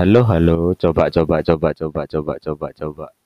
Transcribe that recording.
Halo halo, coba coba coba coba coba coba coba.